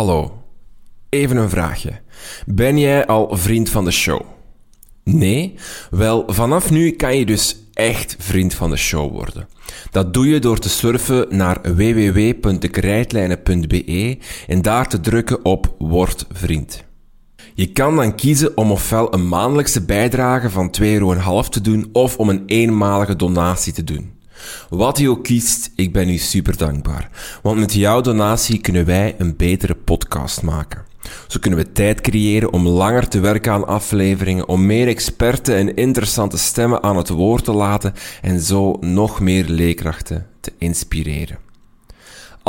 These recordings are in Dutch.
Hallo, even een vraagje. Ben jij al vriend van de show? Nee? Wel, vanaf nu kan je dus echt vriend van de show worden. Dat doe je door te surfen naar www.dekrijtlijnen.be en daar te drukken op Word vriend. Je kan dan kiezen om ofwel een maandelijkse bijdrage van 2,5 euro te doen of om een eenmalige donatie te doen. Wat je ook kiest, ik ben u super dankbaar. Want met jouw donatie kunnen wij een betere podcast maken. Zo kunnen we tijd creëren om langer te werken aan afleveringen, om meer experten en interessante stemmen aan het woord te laten en zo nog meer leerkrachten te inspireren.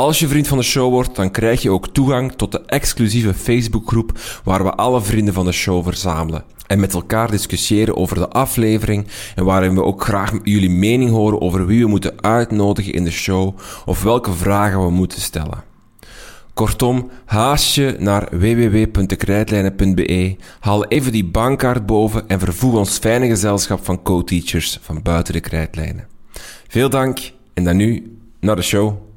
Als je vriend van de show wordt, dan krijg je ook toegang tot de exclusieve Facebookgroep waar we alle vrienden van de show verzamelen en met elkaar discussiëren over de aflevering en waarin we ook graag jullie mening horen over wie we moeten uitnodigen in de show of welke vragen we moeten stellen. Kortom, haast je naar www.dekrijtlijnen.be, haal even die bankkaart boven en vervoeg ons fijne gezelschap van co-teachers van buiten de krijtlijnen. Veel dank en dan nu naar de show.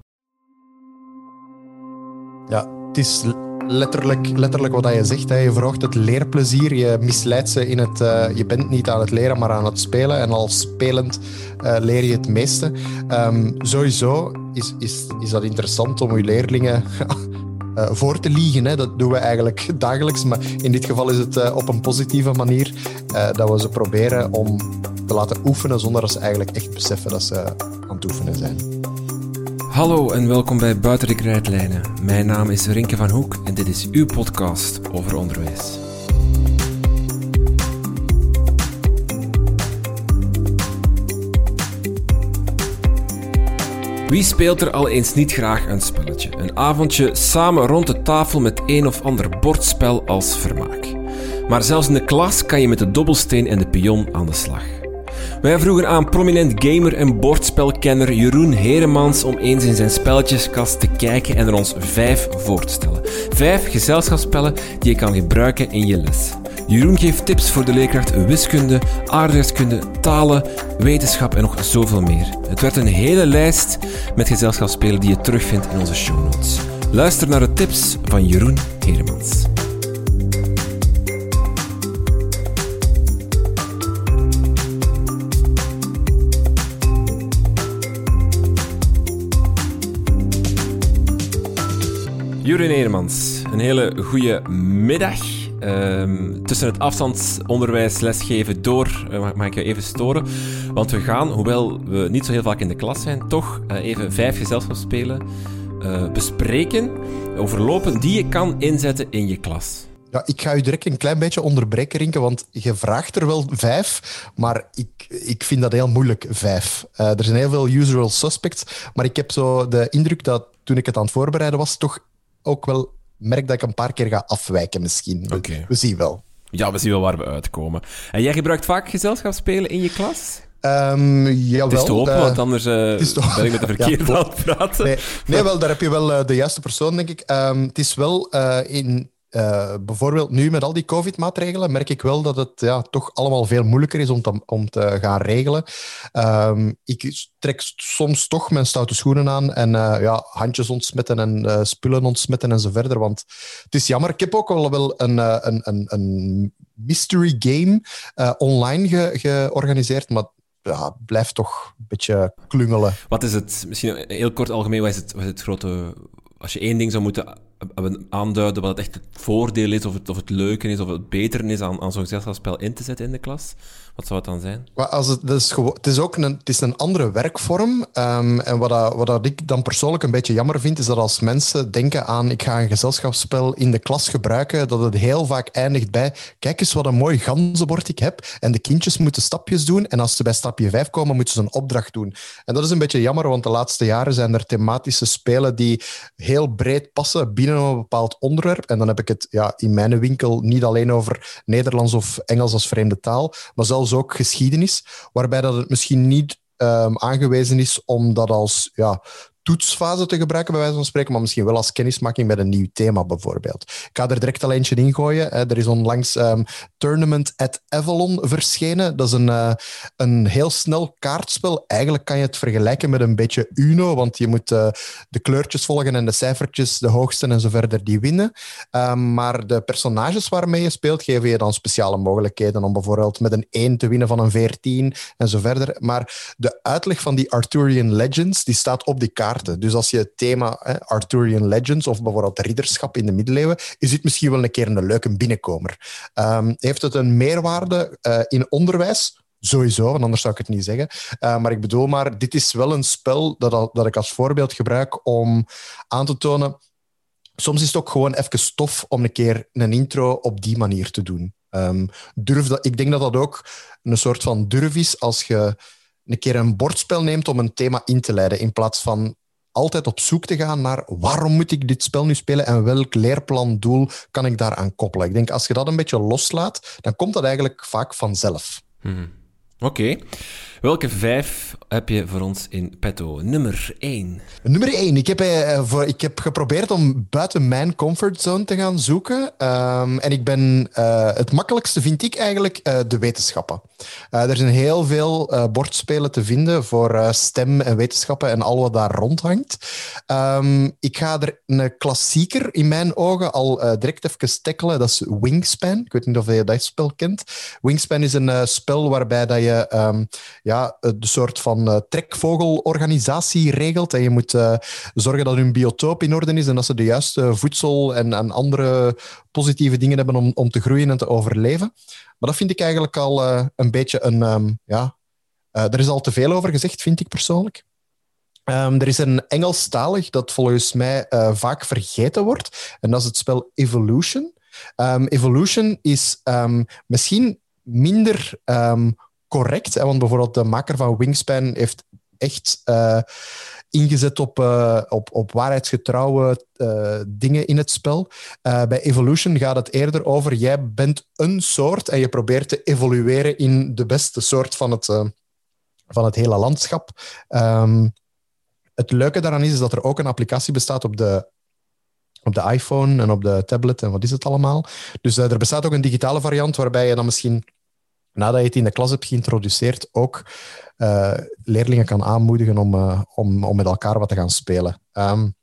Het is letterlijk, letterlijk wat je zegt. Hè. Je verhoogt het leerplezier. Je misleidt ze in het... Uh, je bent niet aan het leren, maar aan het spelen. En al spelend uh, leer je het meeste. Um, sowieso is, is, is dat interessant om je leerlingen... Uh, voor te liegen. Hè. Dat doen we eigenlijk dagelijks. Maar in dit geval is het op een positieve manier dat we ze proberen om te laten oefenen zonder dat ze eigenlijk echt beseffen dat ze aan het oefenen zijn. Hallo en welkom bij Buiten de Krijtlijnen. Mijn naam is Rinke van Hoek en dit is uw podcast over onderwijs. Wie speelt er al eens niet graag een spelletje? Een avondje samen rond de tafel met een of ander bordspel als vermaak. Maar zelfs in de klas kan je met de dobbelsteen en de pion aan de slag. Wij vroegen aan prominent gamer en bordspelkenner Jeroen Heremans om eens in zijn spelletjeskast te kijken en er ons vijf voor te stellen. Vijf gezelschapsspellen die je kan gebruiken in je les. Jeroen geeft tips voor de leerkracht wiskunde, aardrijkskunde, talen, wetenschap en nog zoveel meer. Het werd een hele lijst met gezelschapsspelen die je terugvindt in onze show notes. Luister naar de tips van Jeroen Heremans. Jeroen Heremans, een hele goede middag. Um, tussen het afstandsonderwijs lesgeven door uh, mag ik je even storen. Want we gaan, hoewel we niet zo heel vaak in de klas zijn, toch uh, even vijf gezelschapsspelen uh, bespreken, overlopen, die je kan inzetten in je klas. Ja, ik ga u direct een klein beetje onderbreken, Rinke, want je vraagt er wel vijf, maar ik, ik vind dat heel moeilijk, vijf. er zijn heel veel usual suspects, maar ik heb zo de indruk dat toen ik het aan het voorbereiden was, toch ook wel merk dat ik een paar keer ga afwijken misschien. Okay. We zien wel. Ja, we zien wel waar we uitkomen. En jij gebruikt vaak gezelschapsspelen in je klas? Um, jawel, het is te hopen, want anders uh, ben ik met de verkeerde ja, aan het praten. Nee, nee, wel, daar heb je wel uh, de juiste persoon, denk ik. Um, het is wel in uh, bijvoorbeeld nu met al die COVID-maatregelen merk ik wel dat het ja, toch allemaal veel moeilijker is om te, om te gaan regelen. Um, ik trek soms toch mijn stoute schoenen aan en uh, ja, handjes ontsmetten en uh, spullen ontsmetten en zo verder. Want het is jammer. Ik heb ook al wel een, een, een, een mystery game online ge, georganiseerd, maar ja, blijft toch een beetje klungelen. Wat is het, misschien heel kort algemeen, wat is het, het grote als je één ding zou moeten aanduiden wat het echt het voordeel is, of het, of het leuke is, of het beter is aan, aan zo'n gezelschapsspel in te zetten in de klas, wat zou het dan zijn? Als het, is het is ook een, het is een andere werkvorm. Um, en wat, wat ik dan persoonlijk een beetje jammer vind, is dat als mensen denken aan ik ga een gezelschapsspel in de klas gebruiken, dat het heel vaak eindigt bij kijk eens wat een mooi ganzenbord ik heb. En de kindjes moeten stapjes doen. En als ze bij stapje 5 komen, moeten ze een opdracht doen. En dat is een beetje jammer, want de laatste jaren zijn er thematische spelen die heel breed passen binnen een bepaald onderwerp. En dan heb ik het ja, in mijn winkel niet alleen over Nederlands of Engels als vreemde taal, maar zelfs ook geschiedenis, waarbij dat het misschien niet um, aangewezen is om dat als ja, toetsfase te gebruiken, bij wijze van spreken, maar misschien wel als kennismaking met een nieuw thema bijvoorbeeld. Ik ga er direct al eentje in gooien. Er is onlangs um, Tournament at Avalon verschenen. Dat is een, uh, een heel snel kaartspel. Eigenlijk kan je het vergelijken met een beetje Uno, want je moet uh, de kleurtjes volgen en de cijfertjes, de hoogste en zo verder, die winnen. Um, maar de personages waarmee je speelt, geven je dan speciale mogelijkheden om bijvoorbeeld met een 1 te winnen van een 14 en zo verder. Maar de uitleg van die Arthurian Legends, die staat op die kaart dus als je het thema Arthurian Legends of bijvoorbeeld ridderschap in de middeleeuwen, is dit misschien wel een keer een leuke binnenkomer. Um, heeft het een meerwaarde uh, in onderwijs? Sowieso, anders zou ik het niet zeggen. Uh, maar ik bedoel maar, dit is wel een spel dat, dat ik als voorbeeld gebruik om aan te tonen. Soms is het ook gewoon even stof om een keer een intro op die manier te doen. Um, durf dat, ik denk dat dat ook een soort van durf is als je een keer een bordspel neemt om een thema in te leiden, in plaats van altijd op zoek te gaan naar waarom moet ik dit spel nu spelen en welk leerplandoel kan ik daaraan koppelen. Ik denk als je dat een beetje loslaat, dan komt dat eigenlijk vaak vanzelf. Hmm. Oké. Welke vijf heb je voor ons in petto? Nummer één. Nummer één. Ik heb, eh, voor, ik heb geprobeerd om buiten mijn comfortzone te gaan zoeken. Um, en ik ben, uh, het makkelijkste vind ik eigenlijk de wetenschappen. er zijn heel veel bordspelen te vinden voor stem en wetenschappen en al wat daar rondhangt. Um, ik ga er een klassieker in mijn ogen al direct even tackelen. Dat is Wingspan. Ik weet niet of je dat spel kent. Wingspan is een spel waarbij dat je um, ja, de soort van uh, trekvogelorganisatie regelt. En je moet uh, zorgen dat hun biotoop in orde is en dat ze de juiste voedsel en, andere positieve dingen hebben om, om te groeien en te overleven. Maar dat vind ik eigenlijk al uh, een beetje een... Um, ja, er is al te veel over gezegd, vind ik persoonlijk. Um, er is een Engelstalig dat volgens mij vaak vergeten wordt. En dat is het spel Evolution. Evolution is misschien minder correct. Want bijvoorbeeld de maker van Wingspan heeft echt uh, ingezet op, uh, op, op waarheidsgetrouwe uh, dingen in het spel. bij Evolution gaat het eerder over jij bent een soort en je probeert te evolueren in de beste soort van het, van het hele landschap. Um, het leuke daaraan is, is dat er ook een applicatie bestaat op de op de iPhone en op de tablet en wat is het allemaal. Dus er bestaat ook een digitale variant waarbij je dan misschien nadat je het in de klas hebt geïntroduceerd, ook uh, leerlingen kan aanmoedigen om, uh, om, om met elkaar wat te gaan spelen. Um,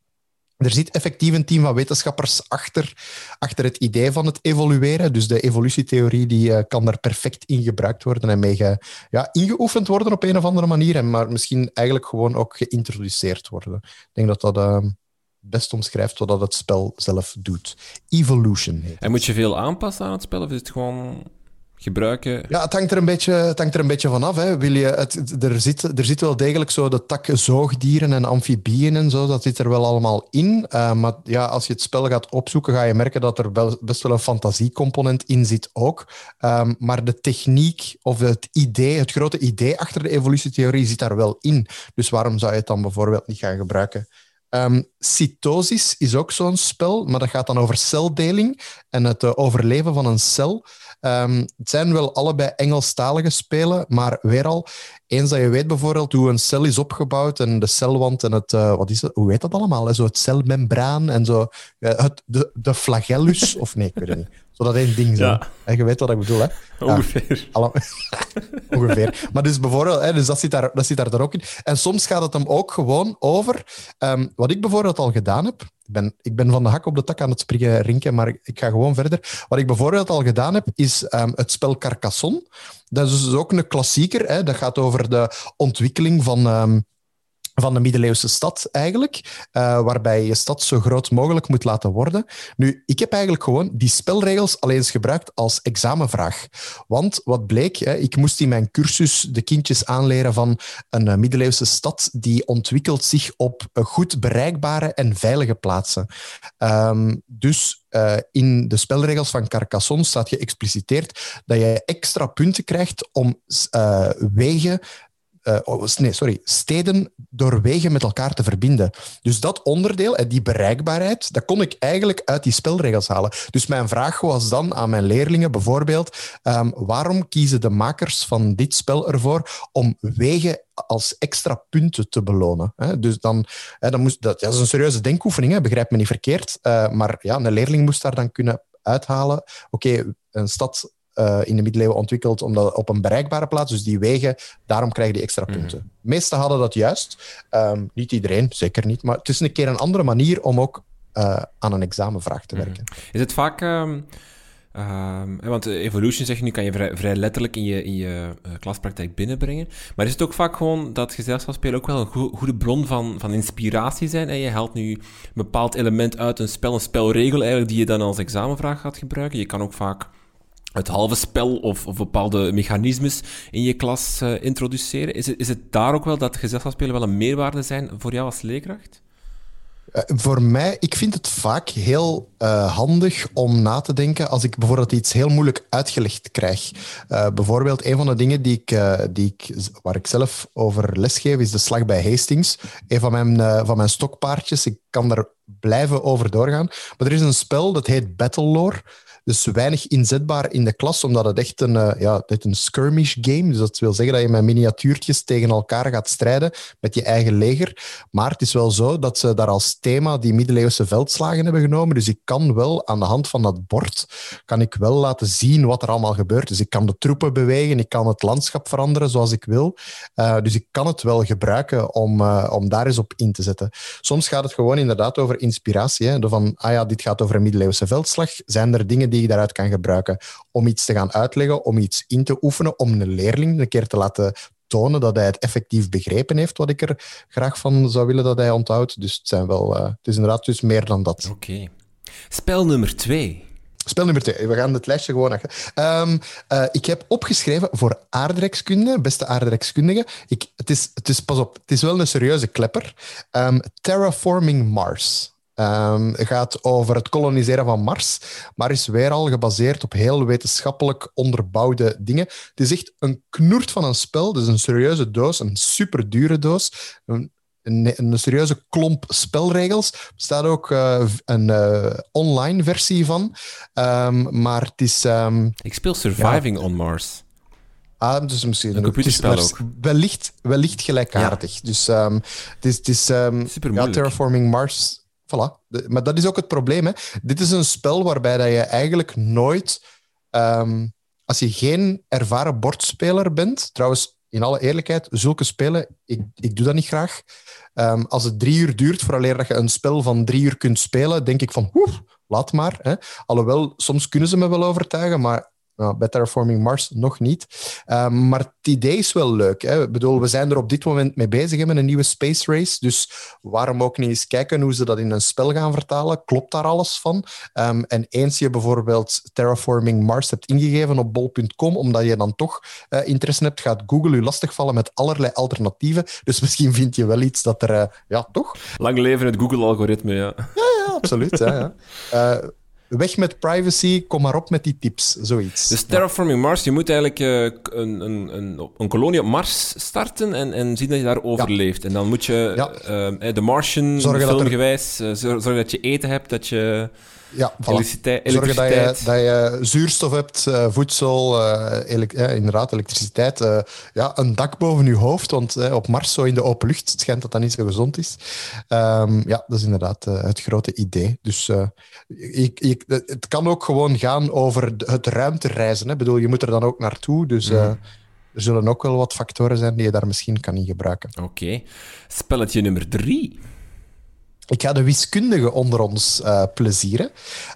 er zit effectief een team van wetenschappers achter, achter het idee van het evolueren. Dus de evolutietheorie die, uh, kan daar perfect in gebruikt worden en mee ja, ingeoefend worden op een of andere manier. Maar misschien eigenlijk gewoon ook geïntroduceerd worden. Ik denk dat dat uh, best omschrijft wat het spel zelf doet. Evolution En moet je veel aanpassen aan het spel of is het gewoon gebruiken? Ja, het hangt er een beetje, het hangt er een beetje vanaf. Hè. Wil je het, er, zit, er zit wel degelijk zo de tak zoogdieren en amfibieën en zo, dat zit er wel allemaal in. Uh, maar ja, als je het spel gaat opzoeken, ga je merken dat er wel, best wel een fantasiecomponent in zit ook. Um, maar de techniek of het idee, het grote idee achter de evolutietheorie zit daar wel in. Dus waarom zou je het dan bijvoorbeeld niet gaan gebruiken? Um, cytosis is ook zo'n spel, maar dat gaat dan over celdeling en het uh, overleven van een cel. Um, het zijn wel allebei Engelstalige spelen, maar weer al, eens dat je weet bijvoorbeeld hoe een cel is opgebouwd en de celwand en het, uh, wat is het, hoe heet dat allemaal? Hè? Zo het celmembraan en zo, het, de, de flagellus, of nee, ik weet het niet. Zo dat één ding zo. Ja. En je weet wat ik bedoel, hè? Ongeveer. Ja, Ongeveer. Maar dus bijvoorbeeld, hè, dus dat, zit daar, dat zit daar ook in. En soms gaat het hem ook gewoon over, um, wat ik bijvoorbeeld al gedaan heb, ben, ik ben van de hak op de tak aan het springen, Rinken, maar ik ga gewoon verder. Wat ik bijvoorbeeld al gedaan heb, is um, het spel Carcassonne. Dat is dus ook een klassieker. Hè? Dat gaat over de ontwikkeling van, um, van de middeleeuwse stad eigenlijk, uh, waarbij je stad zo groot mogelijk moet laten worden. Nu, ik heb eigenlijk gewoon die spelregels alleen eens gebruikt als examenvraag. Want wat bleek, hè, ik moest in mijn cursus de kindjes aanleren van een uh, middeleeuwse stad die ontwikkelt zich op uh, goed bereikbare en veilige plaatsen. Um, dus in de spelregels van Carcassonne staat geëxpliciteerd dat je extra punten krijgt om wegen uh, nee, sorry, steden door wegen met elkaar te verbinden. Dus dat onderdeel, en die bereikbaarheid, dat kon ik eigenlijk uit die spelregels halen. Dus mijn vraag was dan aan mijn leerlingen bijvoorbeeld, um, waarom kiezen de makers van dit spel ervoor om wegen als extra punten te belonen. Hè? Dus dan, hè, dan moest, dat, dat, is een serieuze denkoefening, begrijp me niet verkeerd. Uh, maar ja, een leerling moest daar dan kunnen uithalen. Oké, een stad uh, in de middeleeuwen ontwikkeld omdat op een bereikbare plaats, dus die wegen, daarom krijg je die extra punten. Mm -hmm. Meesten hadden dat juist. Um, niet iedereen, zeker niet. Maar het is een keer een andere manier om ook uh, aan een examenvraag te werken. Mm -hmm. Is het vaak... Um... Um, want evolution zeg je nu kan je vrij, vrij letterlijk in je, in je uh, klaspraktijk binnenbrengen. Maar is het ook vaak gewoon dat gezelschapsspelen ook wel een go goede bron van, van inspiratie zijn? En je haalt nu een bepaald element uit een spel, een spelregel eigenlijk, die je dan als examenvraag gaat gebruiken. Je kan ook vaak het halve spel of, bepaalde mechanismes in je klas uh, introduceren. Is het, is het daar ook wel dat gezelschapsspelen wel een meerwaarde zijn voor jou als leerkracht? Uh, voor mij, ik vind het vaak heel uh, handig om na te denken als ik bijvoorbeeld iets heel moeilijk uitgelegd krijg. Bijvoorbeeld, een van de dingen die ik, die ik, waar ik zelf over lesgeef, is de slag bij Hastings. Een van mijn, van mijn stokpaardjes. Ik kan daar blijven over doorgaan. Maar er is een spel dat heet Battlelore. Dus weinig inzetbaar in de klas, omdat het echt een, uh, ja, dit een skirmish game Dus dat wil zeggen dat je met miniatuurtjes tegen elkaar gaat strijden met je eigen leger. Maar het is wel zo dat ze daar als thema die middeleeuwse veldslagen hebben genomen. Dus ik kan wel aan de hand van dat bord kan ik wel laten zien wat er allemaal gebeurt. Dus ik kan de troepen bewegen, ik kan het landschap veranderen zoals ik wil. Uh, dus ik kan het wel gebruiken om, uh, om daar eens op in te zetten. Soms gaat het gewoon inderdaad over inspiratie. Hè? Van, ah ja, dit gaat over een middeleeuwse veldslag. Zijn er dingen die je daaruit kan gebruiken om iets te gaan uitleggen, om iets in te oefenen, om een leerling een keer te laten tonen dat hij het effectief begrepen heeft, wat ik er graag van zou willen dat hij onthoudt. Dus het, zijn wel, uh, het is inderdaad dus meer dan dat. Oké. Okay. Spel nummer twee. Spel nummer twee. We gaan het lijstje gewoon... Um, uh, ik heb opgeschreven voor aardrijkskunde, beste aardrijkskundige. Ik, het, is, het is, pas op, het is wel een serieuze klepper. Um, terraforming Mars. Um, gaat over het koloniseren van Mars, maar is weer al gebaseerd op heel wetenschappelijk onderbouwde dingen. Het is echt een knoert van een spel. Het is een serieuze doos, een super dure doos. Een, een, een, serieuze klomp spelregels. Er staat ook uh, een uh, online versie van. Um, maar het is... Um, Ik speel Surviving ja, on Mars. Ah, dus misschien een computerspel ook. Wellicht, wellicht gelijkaardig. Ja. Dus het is, het is ja, Terraforming Mars Maar dat is ook het probleem. Hè. Dit is een spel waarbij dat je eigenlijk nooit... Um, als je geen ervaren bordspeler bent... Trouwens, in alle eerlijkheid, zulke spelen, ik, ik doe dat niet graag. Um, als het drie uur duurt vooraleer dat je een spel van drie uur kunt spelen, denk ik van, oef, laat maar. Hè. Alhoewel, soms kunnen ze me wel overtuigen, maar nou, bij Terraforming Mars nog niet. Um, maar het idee is wel leuk. Hè? Ik bedoel, we zijn er op dit moment mee bezig met een nieuwe space race. Dus waarom ook niet eens kijken hoe ze dat in een spel gaan vertalen? Klopt daar alles van? Um, en eens je bijvoorbeeld Terraforming Mars hebt ingegeven op bol.com, omdat je dan toch uh, interesse hebt, gaat Google je lastigvallen met allerlei alternatieven. Dus misschien vind je wel iets dat er, uh, ja, toch? Lang leven het Google-algoritme, ja. Ja, ja, absoluut. ja, ja. Weg met privacy, kom maar op met die tips, zoiets. Dus Terraforming Mars, je moet eigenlijk uh, een, een, een, een, kolonie op Mars starten en, en zien dat je daar overleeft. Ja. En dan moet je ja. uh, de Martian filmgewijs er... uh, zorgen dat je eten hebt, dat je... Ja, voilà. elektriciteit, Zorgen dat je, dat je zuurstof hebt, uh, voedsel, uh, elek ja, inderdaad, elektriciteit. Ja, een dak boven je hoofd, want op Mars, zo in de open lucht, het schijnt dat dat niet zo gezond is. Um, ja, dat is inderdaad het grote idee. Dus ik, ik, het kan ook gewoon gaan over het ruimtereizen. Hè. Ik bedoel, je moet er dan ook naartoe, dus... Mm. Er zullen ook wel wat factoren zijn die je daar misschien kan in gebruiken. Oké. Okay. Spelletje nummer drie. Ik ga de wiskundigen onder ons uh, plezieren.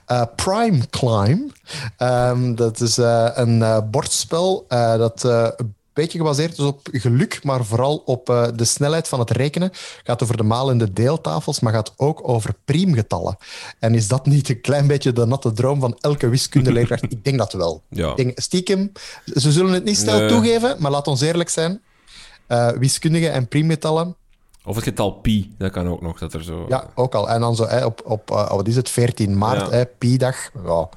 Uh, Prime Climb. Um, dat is uh, een bordspel dat een beetje gebaseerd is op geluk, maar vooral op de snelheid van het rekenen. Gaat over de malende deeltafels, maar gaat ook over priemgetallen. En is dat niet een klein beetje de natte droom van elke wiskundeleerkracht? Ik denk dat wel. Ja. Ik denk, stiekem, ze zullen het niet snel nee. toegeven, maar laat ons eerlijk zijn. wiskundigen en priemgetallen of het getal pi, dat kan ook nog. Dat er zo... Ja, ook al. En dan zo hè, op, op uh, wat is het, 14 maart, ja. pi-dag. Ja.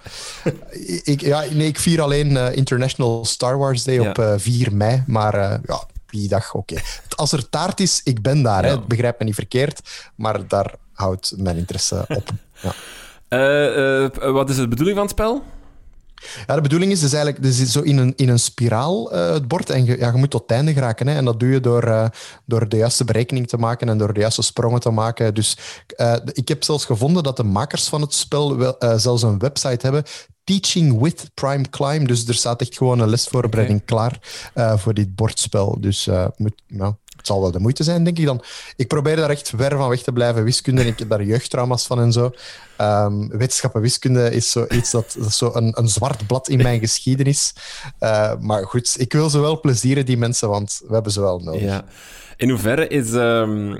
ik, ja, nee, ik vier alleen uh, International Star Wars Day ja. op uh, 4 mei. Maar ja, die dag, oké. Als er taart is, ik ben daar. Hè. Begrijp me niet verkeerd, maar daar houdt mijn interesse op. Ja. Wat is de bedoeling van het spel? Ja, de bedoeling is dus eigenlijk, dus is zo in een, in een spiraal uh, het bord en je, ja, je moet tot het einde geraken. Hè, en dat doe je door, uh, door de juiste berekening te maken en door de juiste sprongen te maken. Dus uh, ik heb zelfs gevonden dat de makers van het spel wel, zelfs een website hebben, Teaching with Prime Climb. Dus er staat echt gewoon een lesvoorbereiding okay. klaar voor dit bordspel. Dus moet, nou, het zal wel de moeite zijn, denk ik dan. Ik probeer daar echt ver van weg te blijven. Wiskunde, ik heb daar jeugdtrauma's van en zo. Um, wetenschappen wiskunde is zoiets dat, dat zo een, een zwart blad in mijn geschiedenis. Uh, maar goed, ik wil ze wel plezieren, die mensen, want we hebben ze wel nodig. Ja. In hoeverre is um, uh,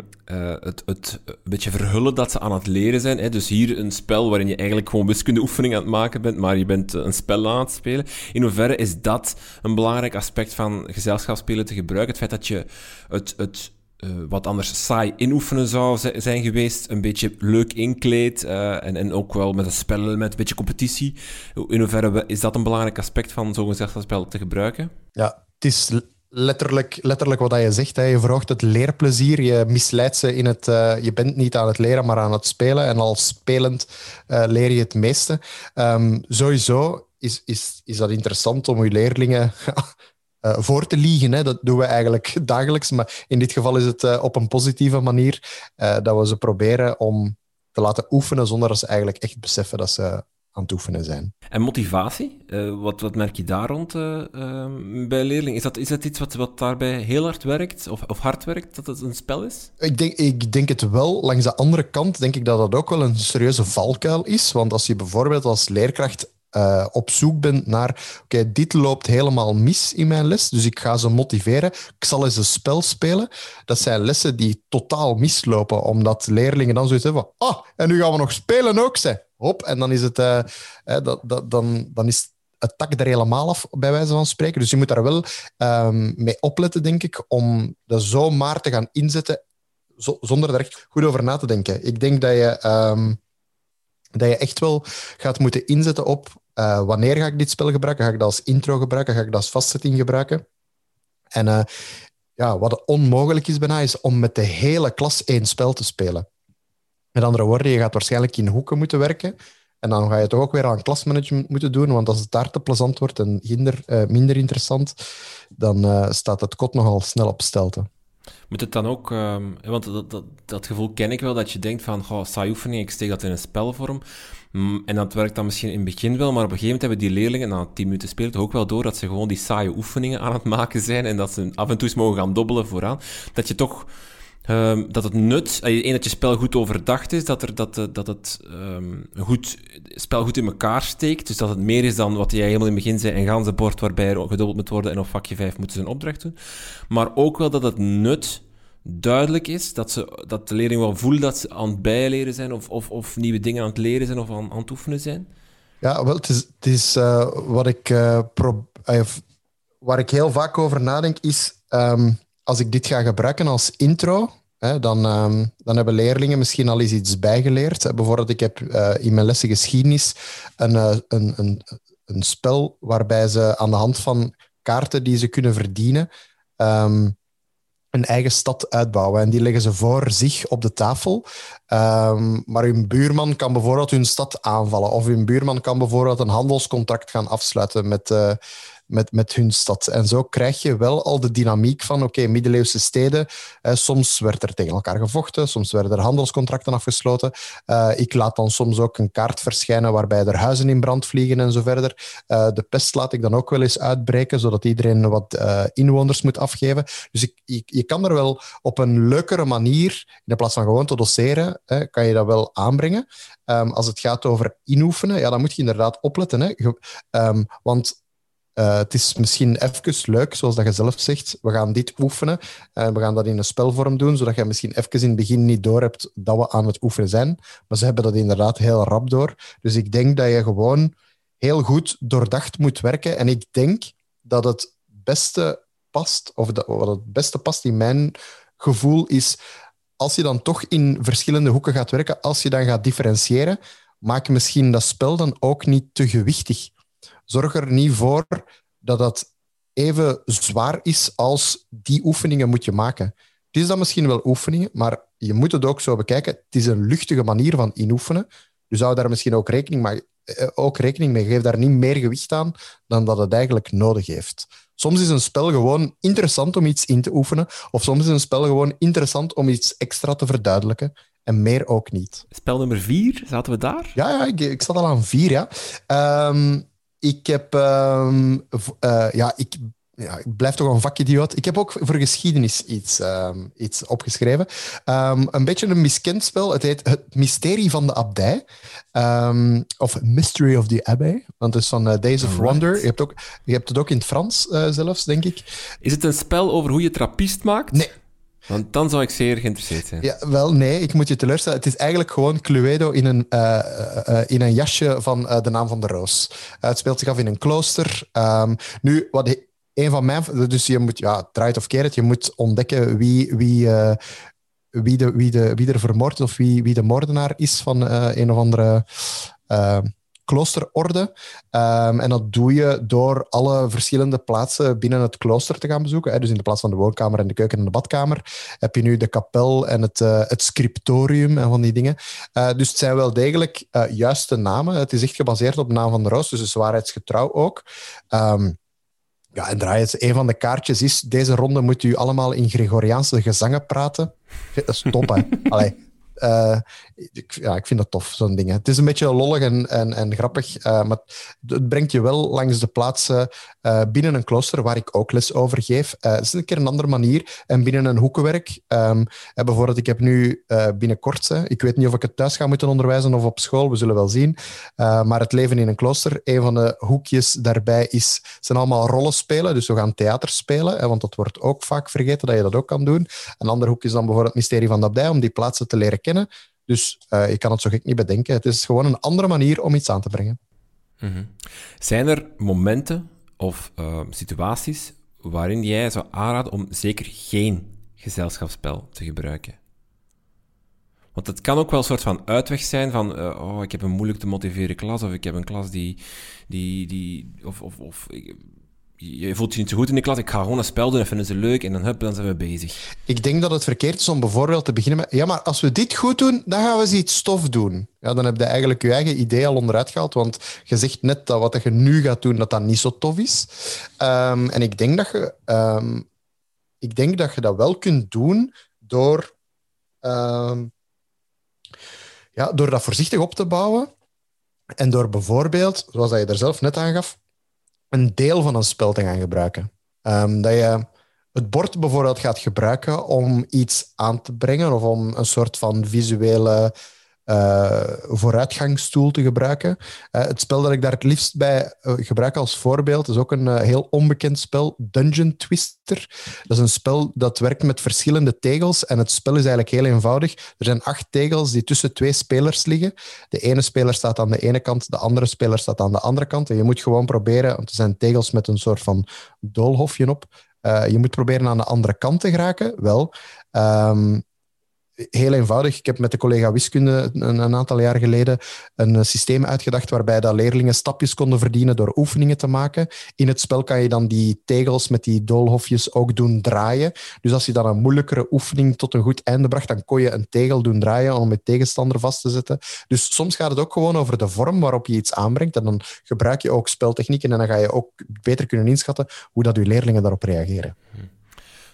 het, het een beetje verhullen dat ze aan het leren zijn? Hè? Dus hier een spel waarin je eigenlijk gewoon wiskundeoefening aan het maken bent, maar je bent een spel aan het spelen. In hoeverre is dat een belangrijk aspect van gezelschapsspelen te gebruiken? Het feit dat je het, het uh, wat anders saai inoefenen zou zijn geweest, een beetje leuk inkleed en, en ook wel met een spelelement, een beetje competitie. In hoeverre is dat een belangrijk aspect van zo'n gezelschapsspel te gebruiken? Ja, het is letterlijk, letterlijk wat je zegt. Hè. Je verhoogt het leerplezier. Je misleidt ze in het... Uh, je bent niet aan het leren, maar aan het spelen. En al spelend uh, leer je het meeste. Um, sowieso is, is, is dat interessant om je leerlingen uh, voor te liegen. Hè. Dat doen we eigenlijk dagelijks. Maar in dit geval is het op een positieve manier dat we ze proberen om te laten oefenen zonder dat ze eigenlijk echt beseffen dat ze aan het oefenen zijn. En motivatie, uh, wat, wat merk je daar rond uh, uh, bij leerlingen? Is dat, is dat iets wat, wat daarbij heel hard werkt, of, of hard werkt, dat het een spel is? Ik denk, ik denk het wel. Langs de andere kant denk ik dat dat ook wel een serieuze valkuil is. Want als je bijvoorbeeld als leerkracht uh, op zoek bent naar, oké, dit loopt helemaal mis in mijn les, dus ik ga ze motiveren. Ik zal eens een spel spelen. Dat zijn lessen die totaal mislopen, omdat leerlingen dan zoiets hebben van, ah, en nu gaan we nog spelen ook, ze hop, en dan is het, uh, dat, dat, dan, dan is het tak er helemaal af, bij wijze van spreken. Dus je moet daar wel um, mee opletten, denk ik, om dat zomaar te gaan inzetten zo, zonder er echt goed over na te denken. Ik denk dat je, um, dat je echt wel gaat moeten inzetten op uh, wanneer ga ik dit spel gebruiken? Ga ik dat als intro gebruiken? Ga ik dat als vastzetting gebruiken? En uh, ja, wat onmogelijk is bijna, is om met de hele klas één spel te spelen. Met andere woorden, je gaat waarschijnlijk in hoeken moeten werken. En dan ga je toch ook weer aan klasmanagement moeten doen, want als het daar te plezant wordt en minder, uh, minder interessant, dan staat het kot nogal snel op stelte. Moet het dan ook, um, want dat, dat, dat, gevoel ken ik wel, dat je denkt van, goh, saai oefening, ik steek dat in een spelvorm. Mm, en dat werkt dan misschien in het begin wel, maar op een gegeven moment hebben die leerlingen, na tien minuten spelen, ook wel door dat ze gewoon die saaie oefeningen aan het maken zijn en dat ze af en toe eens mogen gaan dobbelen vooraan. Dat je toch Um, dat het nut, één eh, dat je spel goed overdacht is, dat, er, dat, eh, dat het um, goed, spel goed in elkaar steekt. Dus dat het meer is dan wat jij helemaal in het begin zei, een ganse bord waarbij er gedubbeld moet worden en op vakje 5 moeten ze een opdracht doen. Maar ook wel dat het nut duidelijk is, dat, ze, dat de leerling wel voelt dat ze aan het bijleren zijn of, of, of nieuwe dingen aan het leren zijn of aan, aan het oefenen zijn. Ja, wel, het is, het is uh, wat ik, pro, uh, waar ik heel vaak over nadenk, is um, als ik dit ga gebruiken als intro, dan, um, dan hebben leerlingen misschien al eens iets bijgeleerd. Bijvoorbeeld, ik heb uh, in mijn lessen geschiedenis een, uh, een, een, een spel waarbij ze aan de hand van kaarten die ze kunnen verdienen, een eigen stad uitbouwen. En die leggen ze voor zich op de tafel. Um, maar hun buurman kan bijvoorbeeld hun stad aanvallen. Of hun buurman kan bijvoorbeeld een handelscontract gaan afsluiten met, uh, met, met hun stad. En zo krijg je wel al de dynamiek van, oké, middeleeuwse steden, eh, soms werd er tegen elkaar gevochten, soms werden er handelscontracten afgesloten. Uh, ik laat dan soms ook een kaart verschijnen waarbij er huizen in brand vliegen en zo verder. Uh, de pest laat ik dan ook wel eens uitbreken, zodat iedereen wat uh, inwoners moet afgeven. Dus ik, je kan er wel op een leukere manier, in plaats van gewoon te doseren, kan je dat wel aanbrengen. Um, als het gaat over inoefenen, ja, dan moet je inderdaad opletten. Hè. Um, want uh, het is misschien even leuk, zoals dat je zelf zegt. We gaan dit oefenen en we gaan dat in een spelvorm doen, zodat je misschien even in het begin niet door hebt dat we aan het oefenen zijn. Maar ze hebben dat inderdaad heel rap door. Dus ik denk dat je gewoon heel goed doordacht moet werken. En ik denk dat het beste past, of dat, wat het beste past in mijn gevoel, is als je dan toch in verschillende hoeken gaat werken, als je dan gaat differentiëren, maak misschien dat spel dan ook niet te gewichtig zorg er niet voor dat dat even zwaar is als die oefeningen moet je maken. Het is dan misschien wel oefeningen, maar je moet het ook zo bekijken. Het is een luchtige manier van inoefenen. Dus zou daar misschien ook rekening, maar, eh, ook rekening mee. Geef daar niet meer gewicht aan dan dat het eigenlijk nodig heeft. Soms is een spel gewoon interessant om iets in te oefenen, of soms is een spel gewoon interessant om iets extra te verduidelijken. En meer ook niet. Spel nummer vier, zaten we daar? Ja, ja ik, ik zat al aan vier, ja. Ehm, ik heb... ehm, eh, ja, ik, ja, ik blijf toch een vakidioot. Ik heb ook voor geschiedenis iets, ehm, iets opgeschreven. Ehm, een beetje een miskend spel. Het heet Het Mysterie van de Abdij. Of Mystery of the Abbey. Want het is van eh, Days of. Wonder. Je hebt, ook, je hebt het ook in het Frans eh, zelfs, denk ik. Is het een spel over hoe je trappist maakt? Nee. Want dan zou ik zeer geïnteresseerd zijn. Ja, wel, nee, ik moet je teleurstellen. Het is eigenlijk gewoon Cluedo in een, eh, eh, eh, in een jasje van de naam van de roos. Het speelt zich af in een klooster. Ehm, nu, wat een van mijn... Dus je moet, ja, draait of keer het, je moet ontdekken wie, wie, wie, de, wie, de, wie er vermoord of wie, wie de moordenaar is van een of andere kloosterorde. Ehm, en dat doe je door alle verschillende plaatsen binnen het klooster te gaan bezoeken. Hè. Dus in de plaats van de woonkamer en de keuken en de badkamer heb je nu de kapel en het, eh, het scriptorium en van die dingen. Eh, dus het zijn wel degelijk eh, juiste namen. Het is echt gebaseerd op de naam van de roos, dus het is waarheidsgetrouw ook. Ehm, ja, en draai het. Een van de kaartjes is: deze ronde moet u allemaal in Gregoriaanse gezangen praten. Dat is top, hè? Allee, ik, ja, ik vind dat tof, zo'n ding. Het is een beetje lollig en, en, en grappig, eh, maar het, brengt je wel langs de plaatsen eh, binnen een klooster waar ik ook les over geef. Eh, is een keer een andere manier. En binnen een hoekenwerk, ehm, eh, bijvoorbeeld, ik heb nu binnenkort, ik weet niet of ik het thuis ga moeten onderwijzen of op school, we zullen wel zien. Maar het leven in een klooster, een van de hoekjes daarbij is, zijn allemaal rollen spelen. Dus we gaan theater spelen, hè, want dat wordt ook vaak vergeten dat je dat ook kan doen. Een ander hoek is dan bijvoorbeeld het mysterie van de abdij, om die plaatsen te leren kennen. Dus uh, ik kan het zo gek niet bedenken. Het is gewoon een andere manier om iets aan te brengen. Mhm. Zijn er momenten of uh, situaties waarin jij zou aanraden om zeker geen gezelschapsspel te gebruiken? Want het kan ook wel een soort van uitweg zijn van, uh, oh, ik heb een moeilijk te motiveren klas, of ik heb een klas die, die, die of, of, of je voelt je niet zo goed in de klas, ik ga gewoon een spel doen en vinden ze leuk en dan, hup, dan zijn we bezig. Ik denk dat het verkeerd is om bijvoorbeeld te beginnen met, ja, maar als we dit goed doen, dan gaan we eens iets stof doen. Ja, dan heb je eigenlijk je eigen idee al onderuit gehaald, want je zegt net dat wat je nu gaat doen, dat dat niet zo tof is. Um, en ik denk dat je, um, ik denk dat je dat wel kunt doen door, um, ja, door dat voorzichtig op te bouwen en door bijvoorbeeld, zoals je er zelf net aangaf, een deel van een spel te gaan gebruiken. Um, dat je het bord bijvoorbeeld gaat gebruiken om iets aan te brengen of om een soort van visuele uh, vooruitgangsstoel te gebruiken. Uh, het spel dat ik daar het liefst bij uh, gebruik als voorbeeld is ook een heel onbekend spel, Dungeon Twister. Dat is een spel dat werkt met verschillende tegels en het spel is eigenlijk heel eenvoudig. Er zijn acht tegels die tussen twee spelers liggen. De ene speler staat aan de ene kant, de andere speler staat aan de andere kant. En je moet gewoon proberen, want er zijn tegels met een soort van doolhofje op, je moet proberen aan de andere kant te geraken. Wel, um, heel eenvoudig. Ik heb met de collega wiskunde een, aantal jaar geleden een systeem uitgedacht waarbij dat leerlingen stapjes konden verdienen door oefeningen te maken. In het spel kan je dan die tegels met die doolhofjes ook doen draaien. Dus als je dan een moeilijkere oefening tot een goed einde bracht, dan kon je een tegel doen draaien om je tegenstander vast te zetten. Dus soms gaat het ook gewoon over de vorm waarop je iets aanbrengt. En dan gebruik je ook speltechnieken en dan ga je ook beter kunnen inschatten hoe dat je leerlingen daarop reageren. Hmm.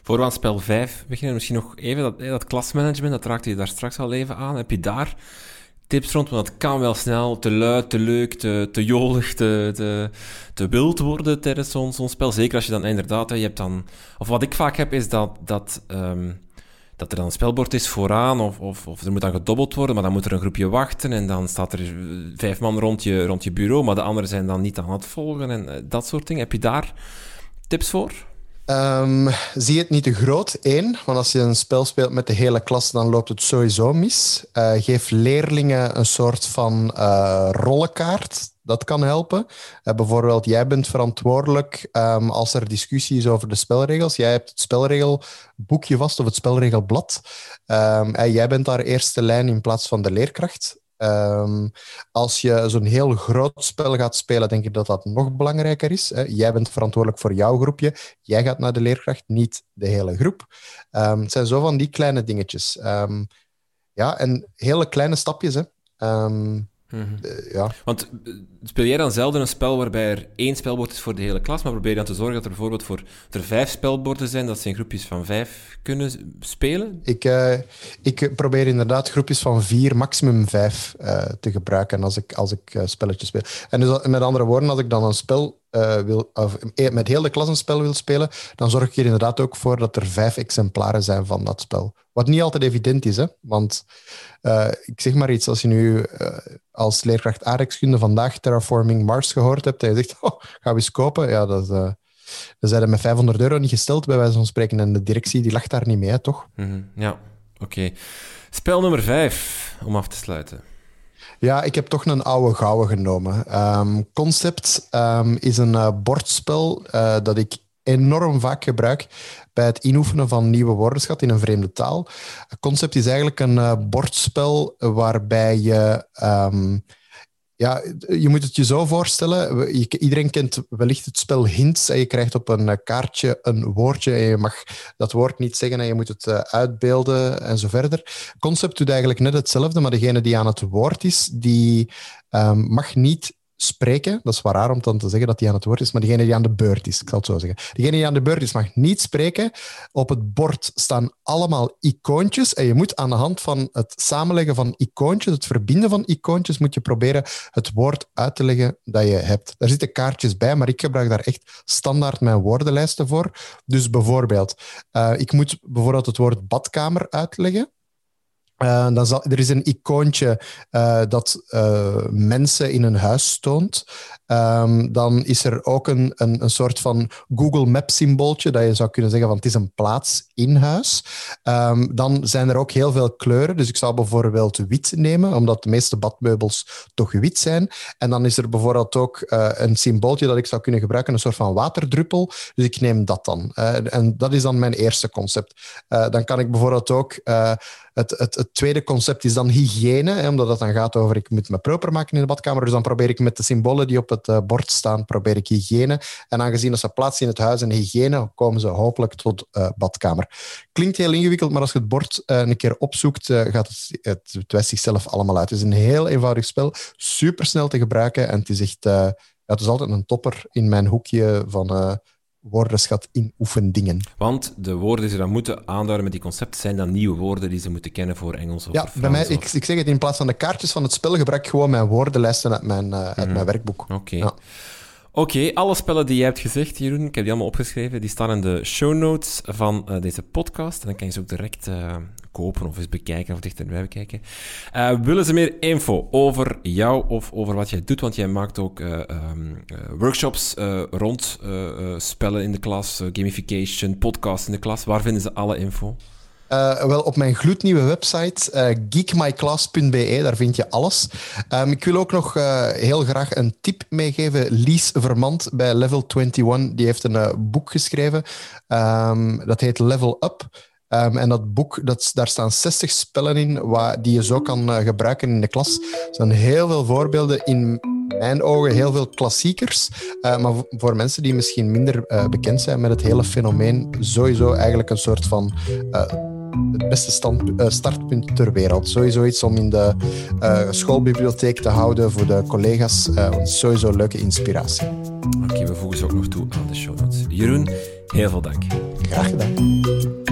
Voor we aan spel 5 beginnen, misschien nog even dat, dat klasmanagement, dat raakte je daar straks al even aan. Heb je daar tips rond? Want dat kan wel snel te luid, te leuk, te, te jolig, te, te, te wild worden tijdens zo'n zo'n spel. Zeker als je dan inderdaad, je hebt dan... Of wat ik vaak heb, is dat, dat, um, dat er dan een spelbord is vooraan of, of, of er moet dan gedobbeld worden, maar dan moet er een groepje wachten en dan staat er vijf man rond je, rond je bureau, maar de anderen zijn dan niet aan het volgen en uh, dat soort dingen. Heb je daar tips voor? Um, zie het niet te groot, één. Want als je een spel speelt met de hele klas, dan loopt het sowieso mis. Uh, geef leerlingen een soort van uh, rollenkaart. Dat kan helpen. Uh, bijvoorbeeld, jij bent verantwoordelijk um, als er discussie is over de spelregels. Jij hebt het spelregelboekje vast of het spelregelblad. Um, jij bent daar eerste lijn in plaats van de leerkracht. Ehm, als je zo'n heel groot spel gaat spelen, denk ik dat dat nog belangrijker is. Hè. Jij bent verantwoordelijk voor jouw groepje. Jij gaat naar de leerkracht, niet de hele groep. Um, het zijn zo van die kleine dingetjes. Um, ja, en hele kleine stapjes. Hè. Mhm. Eh, ja. Want eh, speel jij dan zelden een spel waarbij er één spelbord is voor de hele klas, maar probeer je dan te zorgen dat er bijvoorbeeld voor er vijf spelborden zijn, dat ze in groepjes van vijf kunnen spelen? Ik, uh, ik probeer inderdaad groepjes van vier, maximum vijf uh, te gebruiken als ik, als ik spelletjes speel. En dus, met andere woorden, als ik dan een spel wil, of met heel de klas een spel wil spelen, dan zorg ik er inderdaad ook voor dat er vijf exemplaren zijn van dat spel. Wat niet altijd evident is, hè? want uh, ik zeg maar iets, als je nu als leerkracht aardrijkskunde vandaag Terraforming Mars gehoord hebt en je zegt, oh, gaan we eens kopen, ja, dat, zijn er met 500 euro niet gesteld, bij wijze van spreken. En de directie die lacht daar niet mee, toch? -hmm. Ja, oké. Spel nummer 5, om af te sluiten. Ja, ik heb toch een oude gouden genomen. Um, Concept um, is een bordspel dat ik enorm vaak gebruik bij het inoefenen van nieuwe woordenschat in een vreemde taal. Concept is eigenlijk een uh, bordspel waarbij je. Um, ja, je moet het je zo voorstellen. iedereen kent wellicht het spel hints. En je krijgt op een kaartje een woordje en je mag dat woord niet zeggen en je moet het uh, uitbeelden en zo verder. Concept doet eigenlijk net hetzelfde, maar degene die aan het woord is, die um, mag niet spreken. Dat is wel raar om dan te zeggen dat hij aan het woord is, maar degene die aan de beurt is, ik zal het zo zeggen. Degene die aan de beurt is, mag niet spreken. Op het bord staan allemaal icoontjes en je moet aan de hand van het samenleggen van icoontjes, het verbinden van icoontjes, moet je proberen het woord uit te leggen dat je hebt. Daar zitten kaartjes bij, maar ik gebruik daar echt standaard mijn woordenlijsten voor. Dus bijvoorbeeld, uh, ik moet bijvoorbeeld het woord badkamer uitleggen. Uh, dan zal, er is een icoontje uh, dat uh, mensen in een huis toont. Um, dan is er ook een, een, een soort van Google Maps symbooltje dat je zou kunnen zeggen van het is een plaats in huis. Um, dan zijn er ook heel veel kleuren. Dus ik zou bijvoorbeeld wit nemen, omdat de meeste badmeubels toch wit zijn. En dan is er bijvoorbeeld ook een symbooltje dat ik zou kunnen gebruiken, een soort van waterdruppel. Dus ik neem dat dan. en dat is dan mijn eerste concept. dan kan ik bijvoorbeeld ook het, het, het, tweede concept is dan hygiëne, hè, omdat het dan gaat over ik moet me proper maken in de badkamer. Dus dan probeer ik met de symbolen die op het uh, bord staan, probeer ik hygiëne. En aangezien dat ze plaatsen in het huis en hygiëne, komen ze hopelijk tot uh, badkamer. Klinkt heel ingewikkeld, maar als je het bord uh, een keer opzoekt, gaat het, het, het wijst zichzelf allemaal uit. Het is een heel eenvoudig spel, super snel te gebruiken en het is echt... Ja, het is altijd een topper in mijn hoekje van woordenschat in oefendingen. Want de woorden die ze dan moeten aanduiden met die concepten zijn dan nieuwe woorden die ze moeten kennen voor Engels of ja, bij mij, ik, ik zeg het in plaats van de kaartjes van het spel gebruik ik gewoon mijn woordenlijsten uit mijn, uh, uit mm. mijn werkboek. Oké. Okay. Ja. Oké, okay, alle spellen die jij hebt gezegd, Jeroen, ik heb die allemaal opgeschreven, die staan in de show notes van uh, deze podcast. En dan kan je ze ook direct uh, kopen of eens bekijken of dichterbij bekijken. Uh, willen ze meer info over jou of over wat jij doet? Want jij maakt ook um, workshops rond spellen in de klas, gamification, podcasts in de klas. Waar vinden ze alle info? Wel, op mijn gloednieuwe website, geekmyclass.be, daar vind je alles. Um, ik wil ook nog heel graag een tip meegeven. Lies Vermand bij Level 21, die heeft een boek geschreven. Um, dat heet Level Up. Um, en dat boek, dat, daar staan 60 spellen in waar, die je zo kan gebruiken in de klas. Er zijn heel veel voorbeelden in mijn ogen heel veel klassiekers. Uh, maar voor mensen die misschien minder uh, bekend zijn met het hele fenomeen, sowieso eigenlijk een soort van uh, het beste stand, startpunt ter wereld. Sowieso iets om in de schoolbibliotheek te houden voor de collega's. sowieso leuke inspiratie. Oké, okay, we voegen ze ook nog toe aan de show notes. Jeroen, heel veel dank. Graag gedaan.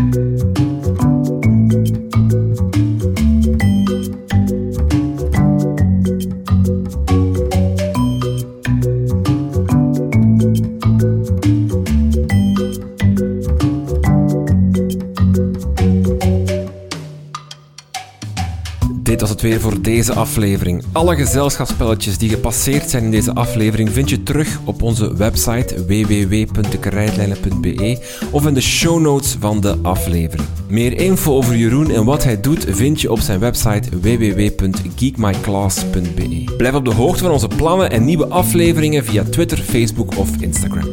Was het weer voor deze aflevering. Alle gezelschapsspelletjes die gepasseerd zijn in deze aflevering vind je terug op onze website www.dekrijtlijnen.be of in de show notes van de aflevering. Meer info over Jeroen en wat hij doet vind je op zijn website www.geekmyclass.be. Blijf op de hoogte van onze plannen en nieuwe afleveringen via Twitter, Facebook of Instagram.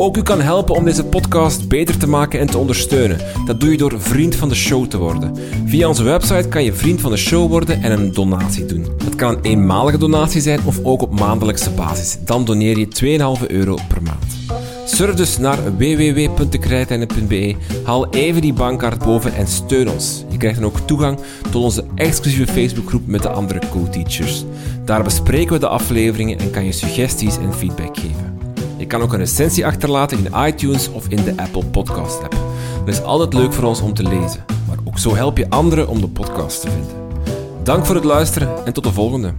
Ook u kan helpen om deze podcast beter te maken en te ondersteunen. Dat doe je door vriend van de show te worden. Via onze website kan je vriend van de show worden en een donatie doen. Dat kan een eenmalige donatie zijn of ook op maandelijkse basis. Dan doneer je 2,5 euro per maand. Surf dus naar www.dekrijtlijnen.be, haal even die bankkaart boven en steun ons. Je krijgt dan ook toegang tot onze exclusieve Facebookgroep met de andere co-teachers. Daar bespreken we de afleveringen en kan je suggesties en feedback geven. Je kan ook een recensie achterlaten in iTunes of in de Apple Podcast app. Dat is altijd leuk voor ons om te lezen, maar ook zo help je anderen om de podcast te vinden. Dank voor het luisteren en tot de volgende.